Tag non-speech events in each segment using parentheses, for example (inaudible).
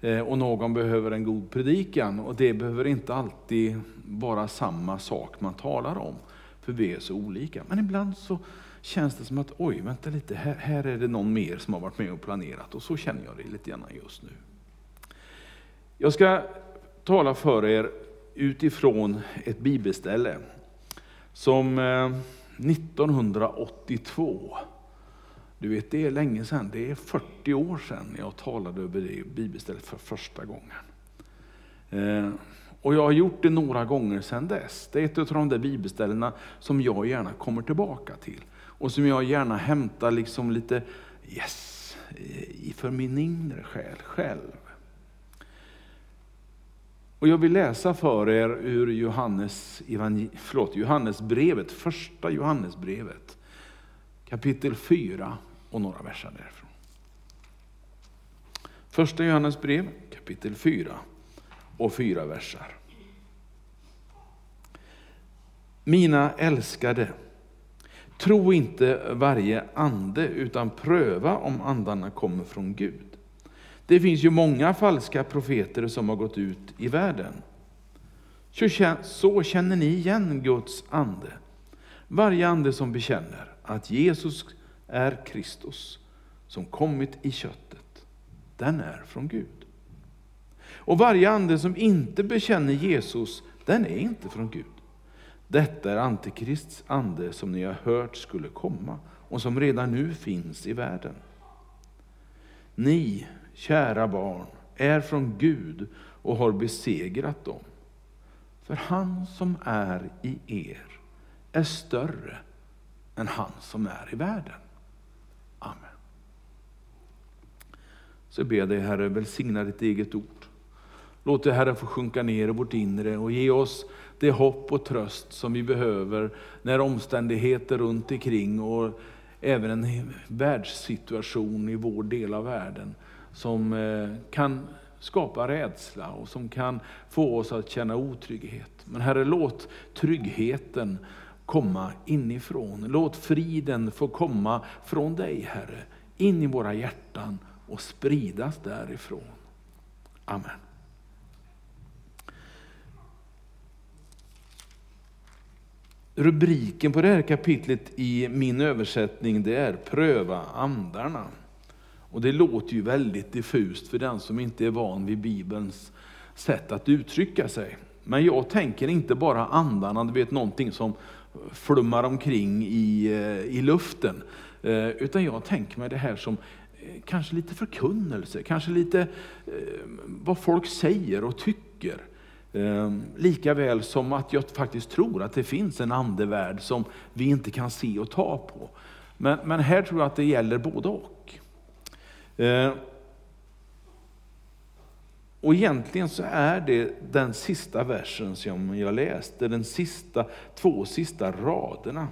Eh, och någon behöver en god predikan. Och det behöver inte alltid vara samma sak man talar om. För vi är så olika. Men ibland så känns det som att, oj, vänta lite, här, här är det någon mer som har varit med och planerat. Och så känner jag det lite grann just nu. Jag ska tala för er utifrån ett bibelställe som eh, 1982, du vet det är länge sedan, det är 40 år sedan jag talade över det bibelstället för första gången. Eh, och jag har gjort det några gånger sedan dess. Det är ett av de där bibelställena som jag gärna kommer tillbaka till. Och som jag gärna hämtar liksom lite yes, eh, för min inre själ själv. Och jag vill läsa för er ur Johannes, förlåt, Johannesbrevet, första Johannesbrevet, kapitel 4 och några verser därifrån. Första Johannesbrev, kapitel 4 och fyra verser. Mina älskade, tro inte varje ande utan pröva om andarna kommer från Gud. Det finns ju många falska profeter som har gått ut i världen. Så känner ni igen Guds ande. Varje ande som bekänner att Jesus är Kristus, som kommit i köttet, den är från Gud. Och varje ande som inte bekänner Jesus, den är inte från Gud. Detta är Antikrists ande som ni har hört skulle komma och som redan nu finns i världen. Ni kära barn, är från Gud och har besegrat dem. För han som är i er är större än han som är i världen. Så ber jag dig Herre, välsigna ditt eget ord. Låt det Herre få sjunka ner i vårt inre och ge oss det hopp och tröst som vi behöver när omständigheter runt omkring och även en världssituation i vår del av världen som eh, kan skapa rädsla och som kan få oss att känna otrygghet. Men Herre, låt tryggheten komma inifrån. Låt friden få komma från dig, Herre, in i våra hjärtan och spridas därifrån. Amen. Rubriken på det här kapitlet i min översättning det är Pröva andarna. Och det låter ju väldigt diffust för den som inte är van vid Bibelns sätt att uttrycka sig. Men jag tänker inte bara andarna, du vet någonting som flummar omkring i, eh, i luften. Eh, utan jag tänker mig det här som kanske lite förkunnelse, kanske lite eh, vad folk säger och tycker. Ehm, lika väl som att jag faktiskt tror att det finns en andevärld som vi inte kan se och ta på. Men, men här tror jag att det gäller både och. Eh, och egentligen så är det den sista versen som jag läste, den sista, två sista raderna.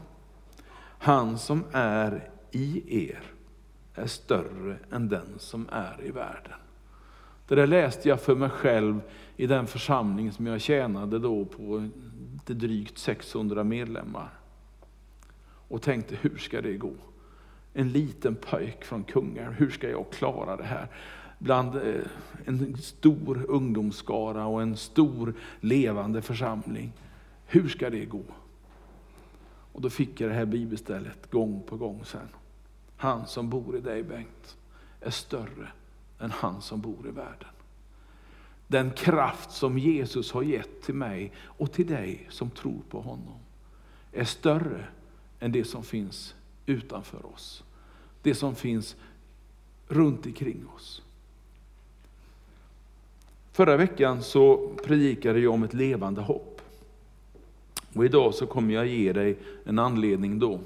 Han som är i er är större än den som är i världen. Det där läste jag för mig själv i den församling som jag tjänade då på drygt 600 medlemmar. Och tänkte, hur ska det gå? en liten pojk från Kungälv, hur ska jag klara det här? Bland eh, en stor ungdomsskara och en stor levande församling. Hur ska det gå? Och då fick jag det här bibelstället gång på gång sen. Han som bor i dig Bengt är större än han som bor i världen. Den kraft som Jesus har gett till mig och till dig som tror på honom är större än det som finns utanför oss. Det som finns runt omkring oss. Förra veckan så predikade jag om ett levande hopp. Och idag så kommer jag ge dig en anledning då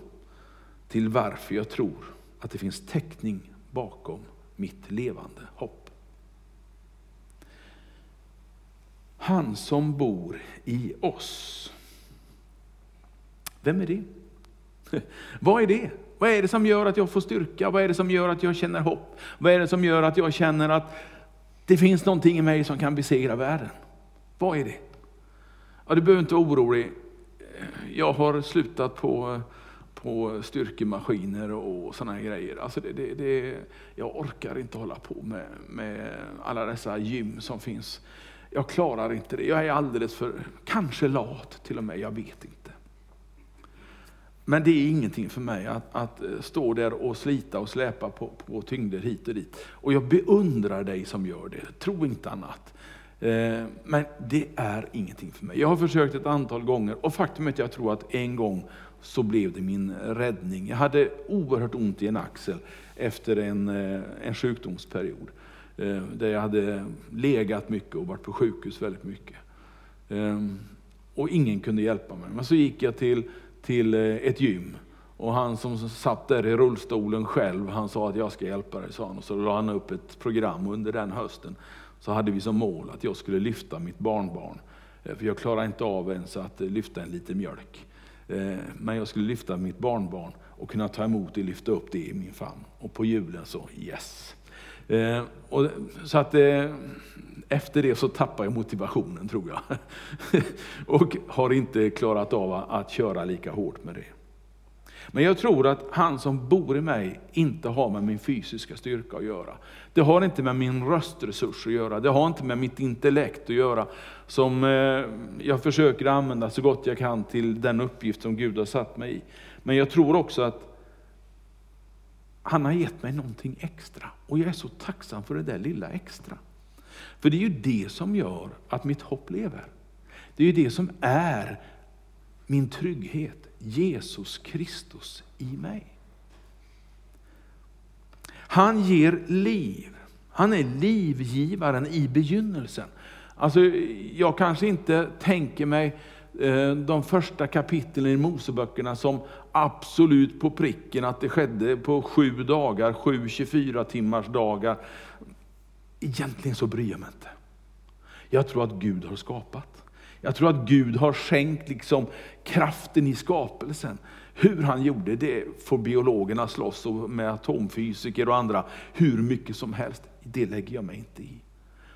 till varför jag tror att det finns täckning bakom mitt levande hopp. Han som bor i oss. Vem är det? (laughs) Vad är det? Vad är det som gör att jag får styrka? Vad är det som gör att jag känner hopp? Vad är det som gör att jag känner att det finns någonting i mig som kan besegra världen? Vad är det? Ja, du behöver inte vara orolig. Jag har slutat på, eh, på styrkemaskiner och sådana grejer. Alltså det, det, det, jag orkar inte hålla på med, med alla dessa gym som finns. Jag klarar inte det. Jag är alldeles för, kanske lat till och med, jag vet inte. Men det är ingenting för mig att, att eh, stå där och slita och släpa på, på tyngder hit och dit. Och jag beundrar dig som gör det, tro inte annat. Eh, men det är ingenting för mig. Jag har försökt ett antal gånger och faktum är att jag tror att en gång så blev det min räddning. Jag hade oerhört ont i en axel efter en, eh, en sjukdomsperiod. Eh, där jag hade legat mycket och varit på sjukhus väldigt mycket. Ehm, och ingen kunde hjälpa mig. Men så gick jag till, till eh, ett gym. Och han som satt där i rullstolen själv, han sa att jag ska hjälpa dig, sa han. Och så la han upp ett program under den hösten så hade vi som mål att jag skulle lyfta mitt barnbarn. För jag klarar inte av ens att lyfta en liten mjölk. Eh, men jag skulle lyfta mitt barnbarn och kunna ta emot det, lyfta upp det i min famn. Och på julen så, yes. Eh, och, så att eh, efter det så tappar jag motivationen tror jag. (laughs) och har inte klarat av att köra lika hårt med det. Men jag tror att han som bor i mig inte har med min fysiska styrka att göra. Det har inte med min röstresurs att göra, det har inte med mitt intellekt att göra, som eh, jag försöker använda så gott jag kan till den uppgift som Gud har satt mig i. Men jag tror också att han har gett mig någonting extra. Och jag är så tacksam för det där lilla extra. För det är ju det som gör att mitt hopp lever. Det är ju det som är min trygghet. Jesus Kristus i mig. Han ger liv. Han är livgivaren i begynnelsen. Alltså, jag kanske inte tänker mig eh, de första kapitlen i Moseböckerna som absolut på pricken, att det skedde på sju dagar, sju 24 timmars dagar. Egentligen så bryr jag mig inte. Jag tror att Gud har skapat. Jag tror att Gud har skänkt liksom kraften i skapelsen. Hur han gjorde det får biologerna slåss med atomfysiker och andra hur mycket som helst. Det lägger jag mig inte i.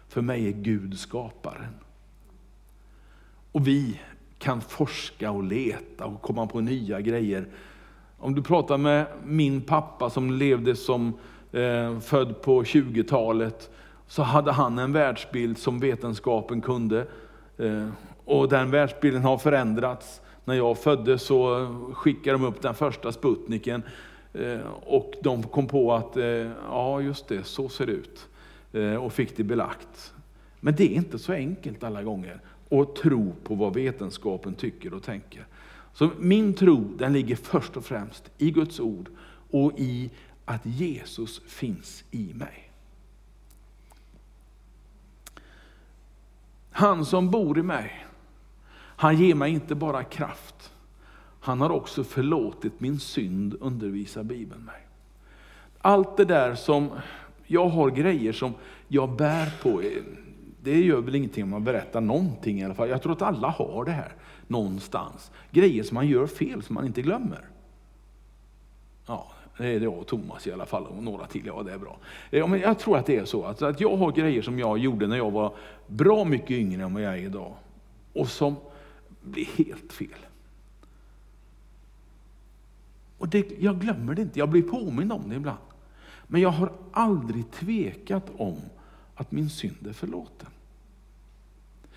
För mig är Gud skaparen. Och vi kan forska och leta och komma på nya grejer. Om du pratar med min pappa som levde som eh, född på 20-talet, så hade han en världsbild som vetenskapen kunde. Eh, och den världsbilden har förändrats. När jag föddes så skickade de upp den första Sputniken eh, och de kom på att, eh, ja just det, så ser det ut. Eh, och fick det belagt. Men det är inte så enkelt alla gånger att tro på vad vetenskapen tycker och tänker. Så min tro den ligger först och främst i Guds ord och i att Jesus finns i mig. Han som bor i mig, han ger mig inte bara kraft, han har också förlåtit min synd, undervisar Bibeln mig. Allt det där som, jag har grejer som jag bär på, eh, det gör väl ingenting om man berättar någonting i alla fall. Jag tror att alla har det här någonstans. Grejer som man gör fel, som man inte glömmer. Ja, det är jag och Thomas i alla fall, och några till. Ja, det är bra. Eh, jag tror att det är så, att jag har grejer som jag gjorde när jag var bra mycket yngre än vad jag är idag. Och som blir helt fel. Och det, jag glömmer det inte, jag blir påmind om det ibland. Men jag har aldrig tvekat om att min synd är förlåten.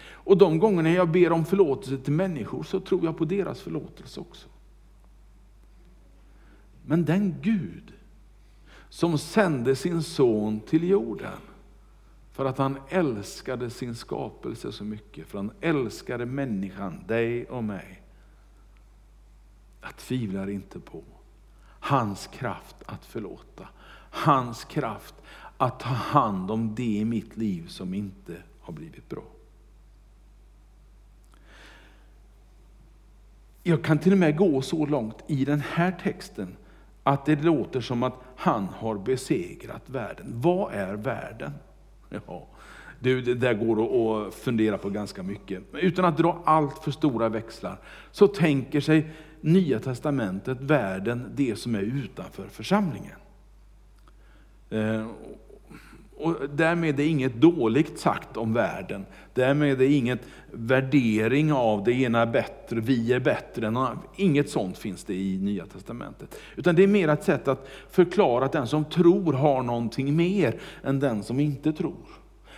Och de gångerna jag ber om förlåtelse till människor så tror jag på deras förlåtelse också. Men den Gud som sände sin son till jorden för att han älskade sin skapelse så mycket, för han älskade människan, dig och mig. Jag tvivlar inte på hans kraft att förlåta. Hans kraft att ta hand om det i mitt liv som inte har blivit bra. Jag kan till och med gå så långt i den här texten att det låter som att han har besegrat världen. Vad är världen? (laughs) Ja, du, det där går att fundera på ganska mycket. Utan att dra allt för stora växlar, så tänker sig Nya Testamentet världen det som är utanför församlingen. Eh, och därmed är inget dåligt sagt om världen. Därmed är inget värdering av det ena är bättre, vi är bättre än någon Inget sånt finns det i Nya Testamentet. Utan det är mer ett sätt att förklara att den som tror har någonting mer än den som inte tror.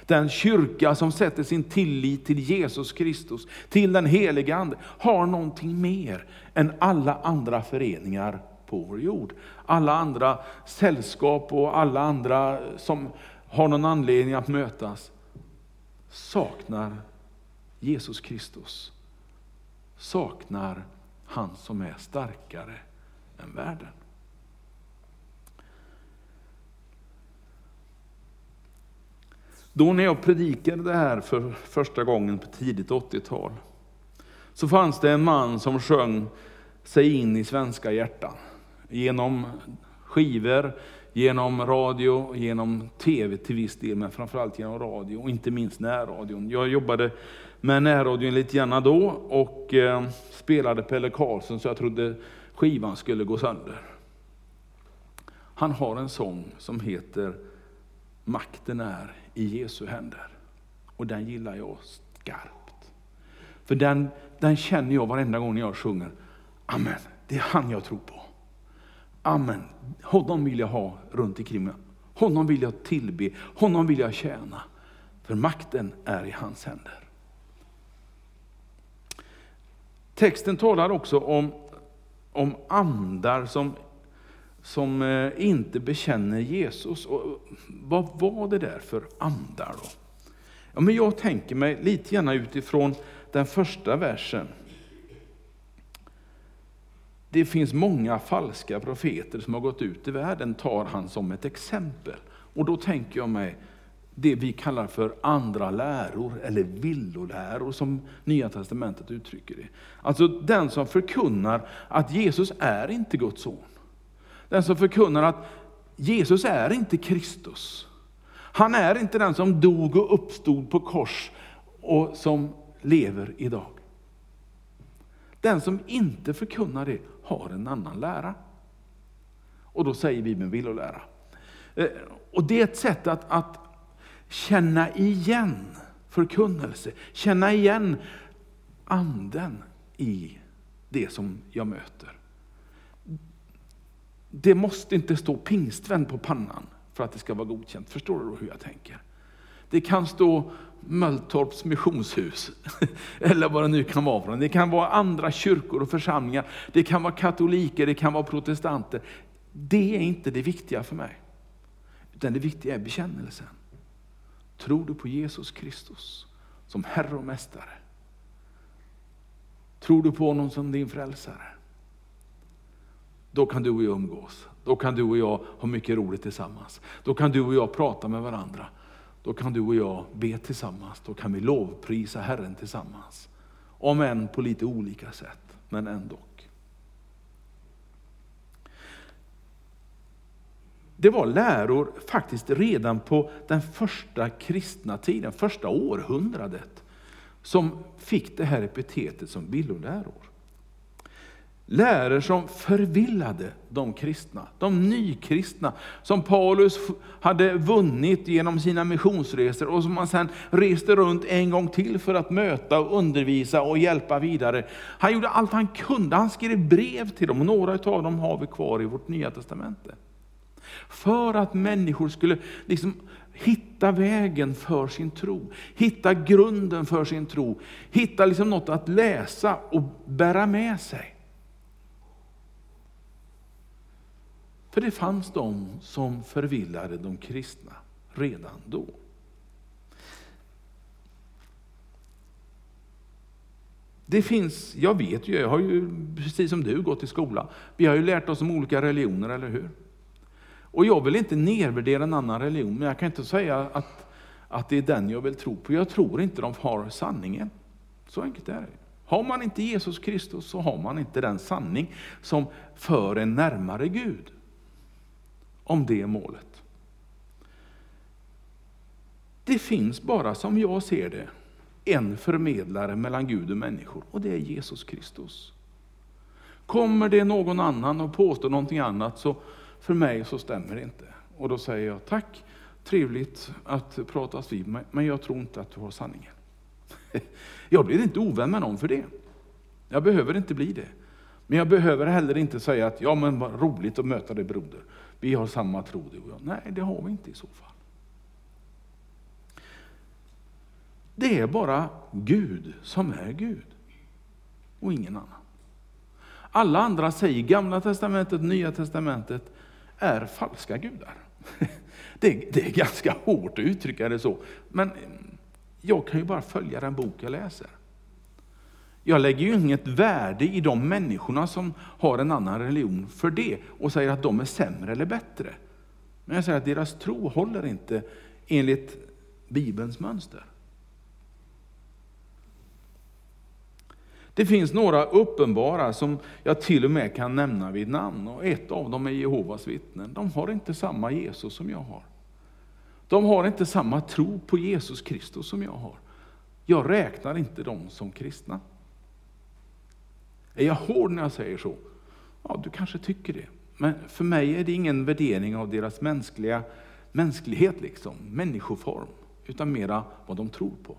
Den kyrka som sätter sin tillit till Jesus Kristus, till den helige Ande, har någonting mer än alla andra föreningar på vår jord. Alla andra sällskap och alla andra som har någon anledning att mötas, saknar Jesus Kristus. Saknar han som är starkare än världen. Då när jag predikade det här för första gången på tidigt 80-tal, så fanns det en man som sjöng sig in i svenska hjärtan. Genom skivor, genom radio, genom tv till viss del, men framförallt genom radio och inte minst närradion. Jag jobbade med närradion lite grann då och eh, spelade Pelle Karlsson så jag trodde skivan skulle gå sönder. Han har en sång som heter Makten är i Jesu händer. Och den gillar jag skarpt. För den, den känner jag varenda gång jag sjunger. Amen, det är han jag tror på. Amen, honom vill jag ha runt omkring mig. Honom vill jag tillbe, honom vill jag tjäna. För makten är i hans händer. Texten talar också om, om andar som, som eh, inte bekänner Jesus. Och eh, vad var det där för andar då? Ja, men jag tänker mig lite gärna utifrån den första versen. Det finns många falska profeter som har gått ut i världen, tar han som ett exempel. Och då tänker jag mig det vi kallar för andra läror, eller villoläror som Nya Testamentet uttrycker det. Alltså den som förkunnar att Jesus är inte Guds son. Den som förkunnar att Jesus är inte Kristus. Han är inte den som dog och uppstod på kors och som lever idag. Den som inte förkunnar det har en annan lära. Och då säger Bibeln villolära. Eh, och det är ett sätt att, att känna igen förkunnelse, känna igen anden i det som jag möter. Det måste inte stå pingstvän på pannan för att det ska vara godkänt. Förstår du hur jag tänker? Det kan stå Mölltorps missionshus, (laughs) eller vad det nu kan vara. Det kan vara andra kyrkor och församlingar, det kan vara katoliker, det kan vara protestanter. Det är inte det viktiga för mig. Utan det viktiga är bekännelsen. Tror du på Jesus Kristus som Herre och Mästare? Tror du på honom som din frälsare? Då kan du och jag umgås. Då kan du och jag ha mycket roligt tillsammans. Då kan du och jag prata med varandra. Då kan du och jag be tillsammans. Då kan vi lovprisa Herren tillsammans. Om än på lite olika sätt, men ändå. Det var läror faktiskt redan på den första kristna tiden, första århundradet, som fick det här epitetet som villoläror. Läror som förvillade de kristna, de nykristna, som Paulus hade vunnit genom sina missionsresor och som han sedan reste runt en gång till för att möta, och undervisa och hjälpa vidare. Han gjorde allt han kunde, han skrev brev till dem och några av dem har vi kvar i vårt nya testamente. För att människor skulle liksom hitta vägen för sin tro, hitta grunden för sin tro, hitta liksom något att läsa och bära med sig. För det fanns de som förvillade de kristna redan då. Det finns, jag vet ju, jag har ju precis som du gått i skola. Vi har ju lärt oss om olika religioner, eller hur? Och jag vill inte nedvärdera en annan religion, men jag kan inte säga att, att det är den jag vill tro på. Jag tror inte de har sanningen. Så enkelt är det. Har man inte Jesus Kristus så har man inte den sanning som för en närmare Gud. Om det är målet. Det finns bara, som jag ser det, en förmedlare mellan Gud och människor och det är Jesus Kristus. Kommer det någon annan och påstår någonting annat så för mig så stämmer det inte. Och då säger jag tack, trevligt att pratas vid, men jag tror inte att du har sanningen. (laughs) Jag blir inte ovän med någon för det. Jag behöver inte bli det. Men jag behöver heller inte säga att ja men vad roligt att möta dig broder. Vi har samma tro du och jag. Nej, det har vi inte i så fall. Det är bara Gud som är Gud och ingen annan. Alla andra säger Gamla Testamentet, Nya Testamentet är falska gudar. (laughs) Det, det är ganska hårt att uttrycka det så, men jag kan ju bara följa den bok jag läser. Jag lägger ju inget värde i de människorna som har en annan religion för det och säger att de är sämre eller bättre. Men jag säger att deras tro håller inte enligt Bibelns mönster. Det finns några uppenbara som jag till och med kan nämna vid namn. Och ett av dem är Jehovas vittnen. De har inte samma Jesus som jag har. De har inte samma tro på Jesus Kristus som jag har. Jag räknar inte dem som kristna. Är jag hård när jag säger så? Ja, du kanske tycker det. Men för mig är det ingen värdering av deras mänskliga mänsklighet, liksom, människoform, utan mera vad de tror på.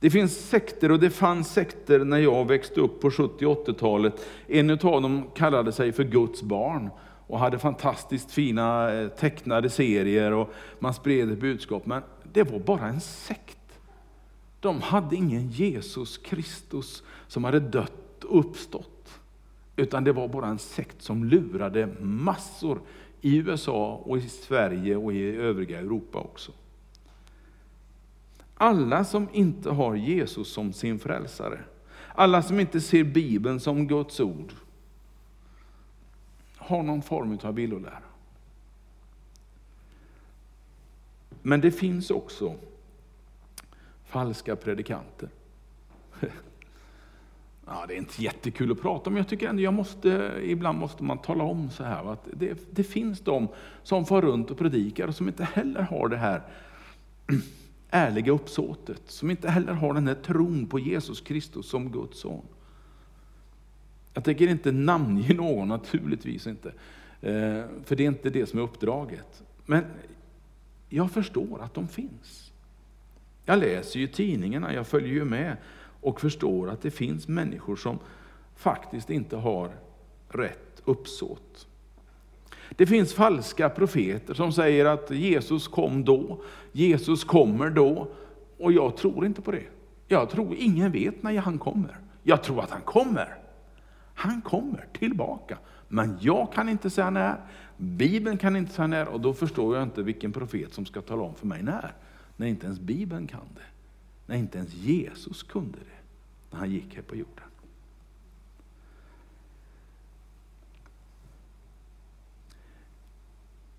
Det finns sekter och det fanns sekter när jag växte upp på 70 80-talet. En av dem kallade sig för Guds barn och hade fantastiskt fina eh, tecknade serier och man spred ett budskap. Men det var bara en sekt. De hade ingen Jesus Kristus som hade dött och uppstått. Utan det var bara en sekt som lurade massor i USA och i Sverige och i övriga Europa också. Alla som inte har Jesus som sin frälsare, alla som inte ser Bibeln som Guds ord, har någon form av villolära. Men det finns också falska predikanter. (laughs) Ja, det är inte jättekul att prata om, jag tycker ändå jag måste, ibland måste man tala om så här. Att det, det finns de som far runt och predikar och som inte heller har det här (clears throat) ärliga uppsåtet, som inte heller har den här tron på Jesus Kristus som Guds son. Jag tänker inte namnge (laughs) någon, naturligtvis inte. Eh, för det är inte det som är uppdraget. Men jag förstår att de finns. Jag läser ju tidningarna, jag följer ju med och förstår att det finns människor som faktiskt inte har rätt uppsåt. Det finns falska profeter som säger att Jesus kom då, Jesus kommer då, och jag tror inte på det. Jag tror ingen vet när han kommer. Jag tror att han kommer. Han kommer tillbaka. Men jag kan inte säga när, Bibeln kan inte säga när, och då förstår jag inte vilken profet som ska tala om för mig när. När inte ens Bibeln kan det. När inte ens Jesus kunde det, när han gick här på jorden.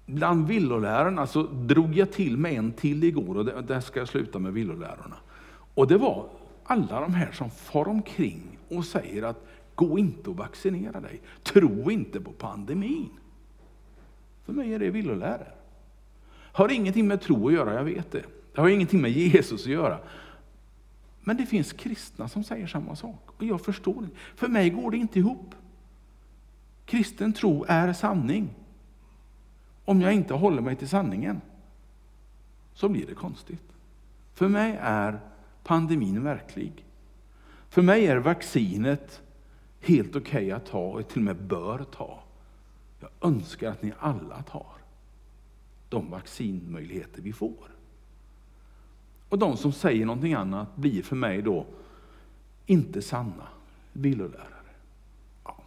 Bland villolärarna så drog jag till med en till igår, och där ska jag sluta med villolärarna. Och det var alla de här som far omkring och säger att gå inte och vaccinera dig, tro inte på pandemin. För mig är det villolärare. Har ingenting med tro att göra, jag vet det. Det har ingenting med Jesus att göra. Men det finns kristna som säger samma sak, och jag förstår det. För mig går det inte ihop. Kristen tro är sanning. Om jag inte håller mig till sanningen, så blir det konstigt. För mig är pandemin verklig. För mig är vaccinet helt okej okay att ta och till och med bör ta. Jag önskar att ni alla tar de vaccinmöjligheter vi får. Och de som säger någonting annat blir för mig då inte sanna villolärare. Ja.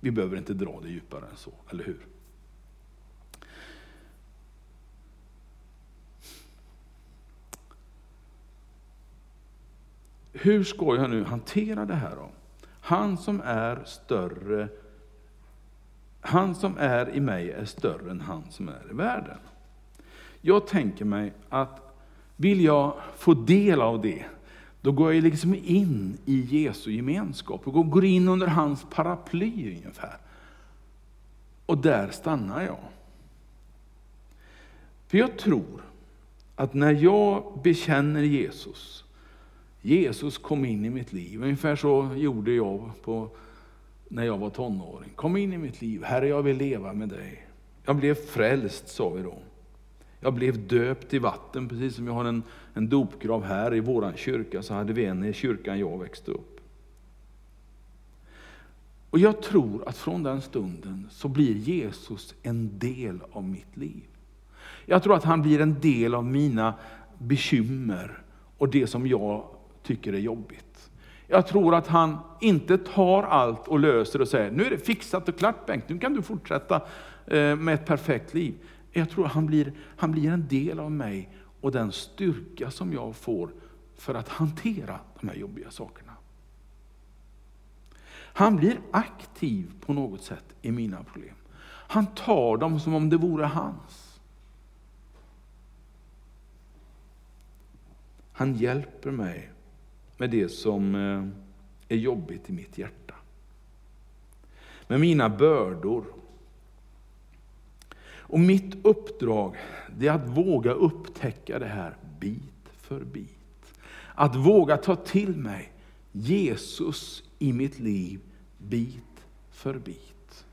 Vi behöver inte dra det djupare än så, eller hur? Hur ska jag nu hantera det här då? Han som är större, han som är i mig är större än han som är i världen. Jag tänker mig att vill jag få del av det, då går jag liksom in i Jesu gemenskap och går in under hans paraply ungefär. Och där stannar jag. För jag tror att när jag bekänner Jesus, Jesus kom in i mitt liv, ungefär så gjorde jag på när jag var tonåring. Kom in i mitt liv, Herre jag vill leva med dig. Jag blev frälst, sa vi då. Jag blev döpt i vatten, precis som vi har en, en dopgrav här i vår kyrka, så hade vi en i kyrkan jag växte upp. Och jag tror att från den stunden så blir Jesus en del av mitt liv. Jag tror att han blir en del av mina bekymmer och det som jag tycker är jobbigt. Jag tror att han inte tar allt och löser och säger, nu är det fixat och klart Bengt, nu kan du fortsätta eh, med ett perfekt liv. Jag tror att han blir, han blir en del av mig och den styrka som jag får för att hantera de här jobbiga sakerna. Han blir aktiv på något sätt i mina problem. Han tar dem som om det vore hans. Han hjälper mig med det som eh, är jobbigt i mitt hjärta. Med mina bördor. Och mitt uppdrag är att våga upptäcka det här bit för bit. Att våga ta till mig Jesus i mitt liv bit för bit.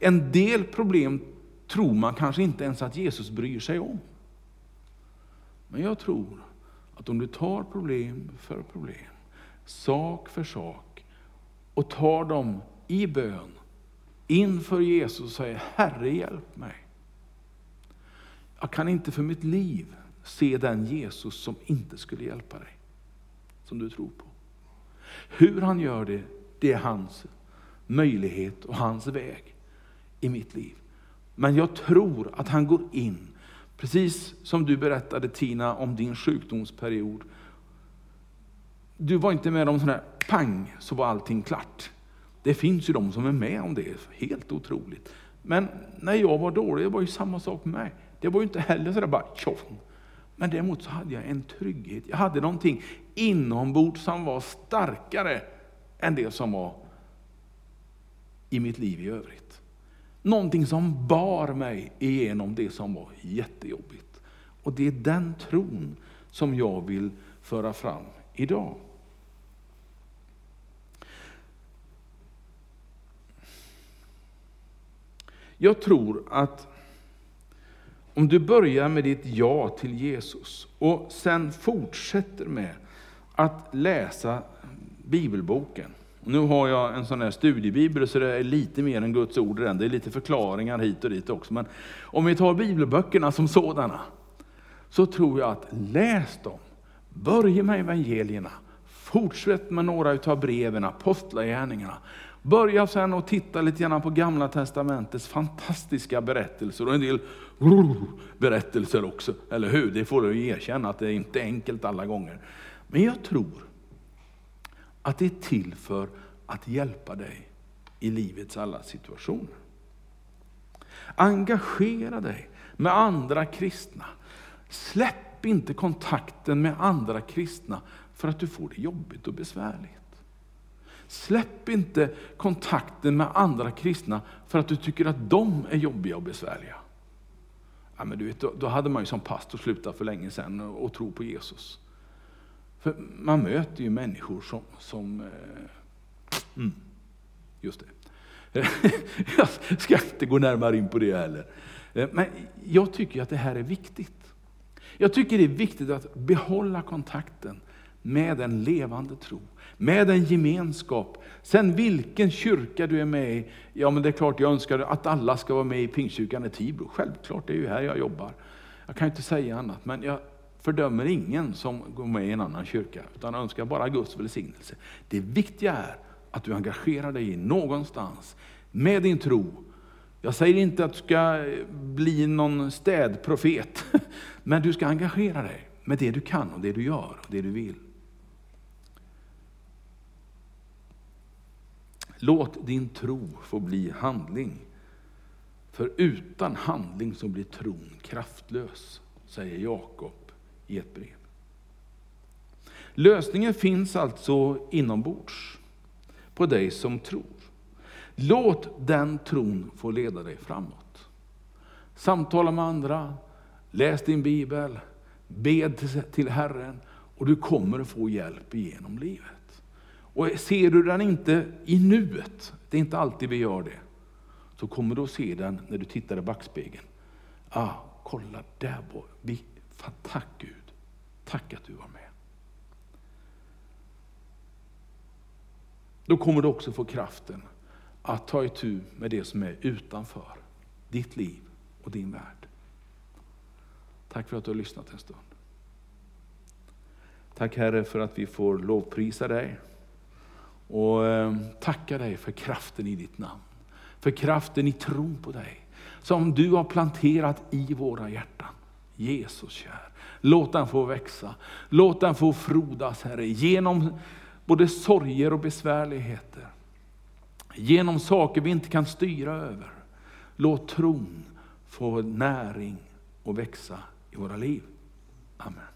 En del problem tror man kanske inte ens att Jesus bryr sig om. Men jag tror att om du tar problem för problem, sak för sak och tar dem i bön inför Jesus och säger Herre hjälp mig. Jag kan inte för mitt liv se den Jesus som inte skulle hjälpa dig, som du tror på. Hur han gör det, det är hans möjlighet och hans väg i mitt liv. Men jag tror att han går in, precis som du berättade Tina om din sjukdomsperiod. Du var inte med om sån här pang så var allting klart. Det finns ju de som är med om det, helt otroligt. Men när jag var dålig, det var ju samma sak med mig. Det var ju inte heller sådär bara tjoff. Men däremot så hade jag en trygghet. Jag hade någonting inombords som var starkare än det som var i mitt liv i övrigt. Någonting som bar mig igenom det som var jättejobbigt. Och det är den tron som jag vill föra fram idag. Jag tror att om du börjar med ditt ja till Jesus och sen fortsätter med att läsa bibelboken. Nu har jag en sån här studiebibel så det är lite mer än Guds ord i den. Det är lite förklaringar hit och dit också. Men om vi tar bibelböckerna som sådana, så tror jag att läs dem. Börja med evangelierna. Fortsätt med några utav breven, apostlagärningarna. Börja sen att titta lite grann på gamla testamentets fantastiska berättelser och en del berättelser också. Eller hur? Det får du erkänna att det är inte enkelt alla gånger. Men jag tror att det är till för att hjälpa dig i livets alla situationer. Engagera dig med andra kristna. Släpp inte kontakten med andra kristna för att du får det jobbigt och besvärligt. Släpp inte kontakten med andra kristna för att du tycker att de är jobbiga och besvärliga. Ja, men du vet, då, då hade man ju som pastor slutat för länge sedan och, och tro på Jesus. För man möter ju människor som, som eh, mm, just det. (laughs) jag ska inte gå närmare in på det heller. Eh, men jag tycker att det här är viktigt. Jag tycker det är viktigt att behålla kontakten med en levande tro, med en gemenskap. Sen vilken kyrka du är med i, ja men det är klart jag önskar att alla ska vara med i Pingstkyrkan i Tibro. Självklart, det är ju här jag jobbar. Jag kan inte säga annat, men jag fördömer ingen som går med i en annan kyrka, utan önskar bara Guds välsignelse. Det viktiga är att du engagerar dig någonstans med din tro. Jag säger inte att du ska eh, bli någon städprofet, (laughs) men du ska engagera dig med det du kan och det du gör och det du vill. Låt din tro få bli handling. För utan handling så blir tron kraftlös, säger Jakob i ett brev. Lösningen finns alltså inombords, på dig som tror. Låt den tron få leda dig framåt. Samtala med andra, läs din bibel, bed till Herren och du kommer att få hjälp genom livet. Och ser du den inte i nuet, det är inte alltid vi gör det, så kommer du att se den när du tittar i backspegeln. Ah, kolla där var vi. Tack Gud, tack att du var med. Då kommer du också få kraften att ta itu med det som är utanför ditt liv och din värld. Tack för att du har lyssnat en stund. Tack Herre för att vi får lovprisa dig och eh, tackar tacka dig för kraften i ditt namn. För kraften i tron på dig som du har planterat i våra hjärtan. Jesus kär, låt den få växa, låt den få frodas Herre, genom både sorger och besvärligheter. Genom saker vi inte kan styra över. Låt tron få näring och växa i våra liv. Amen.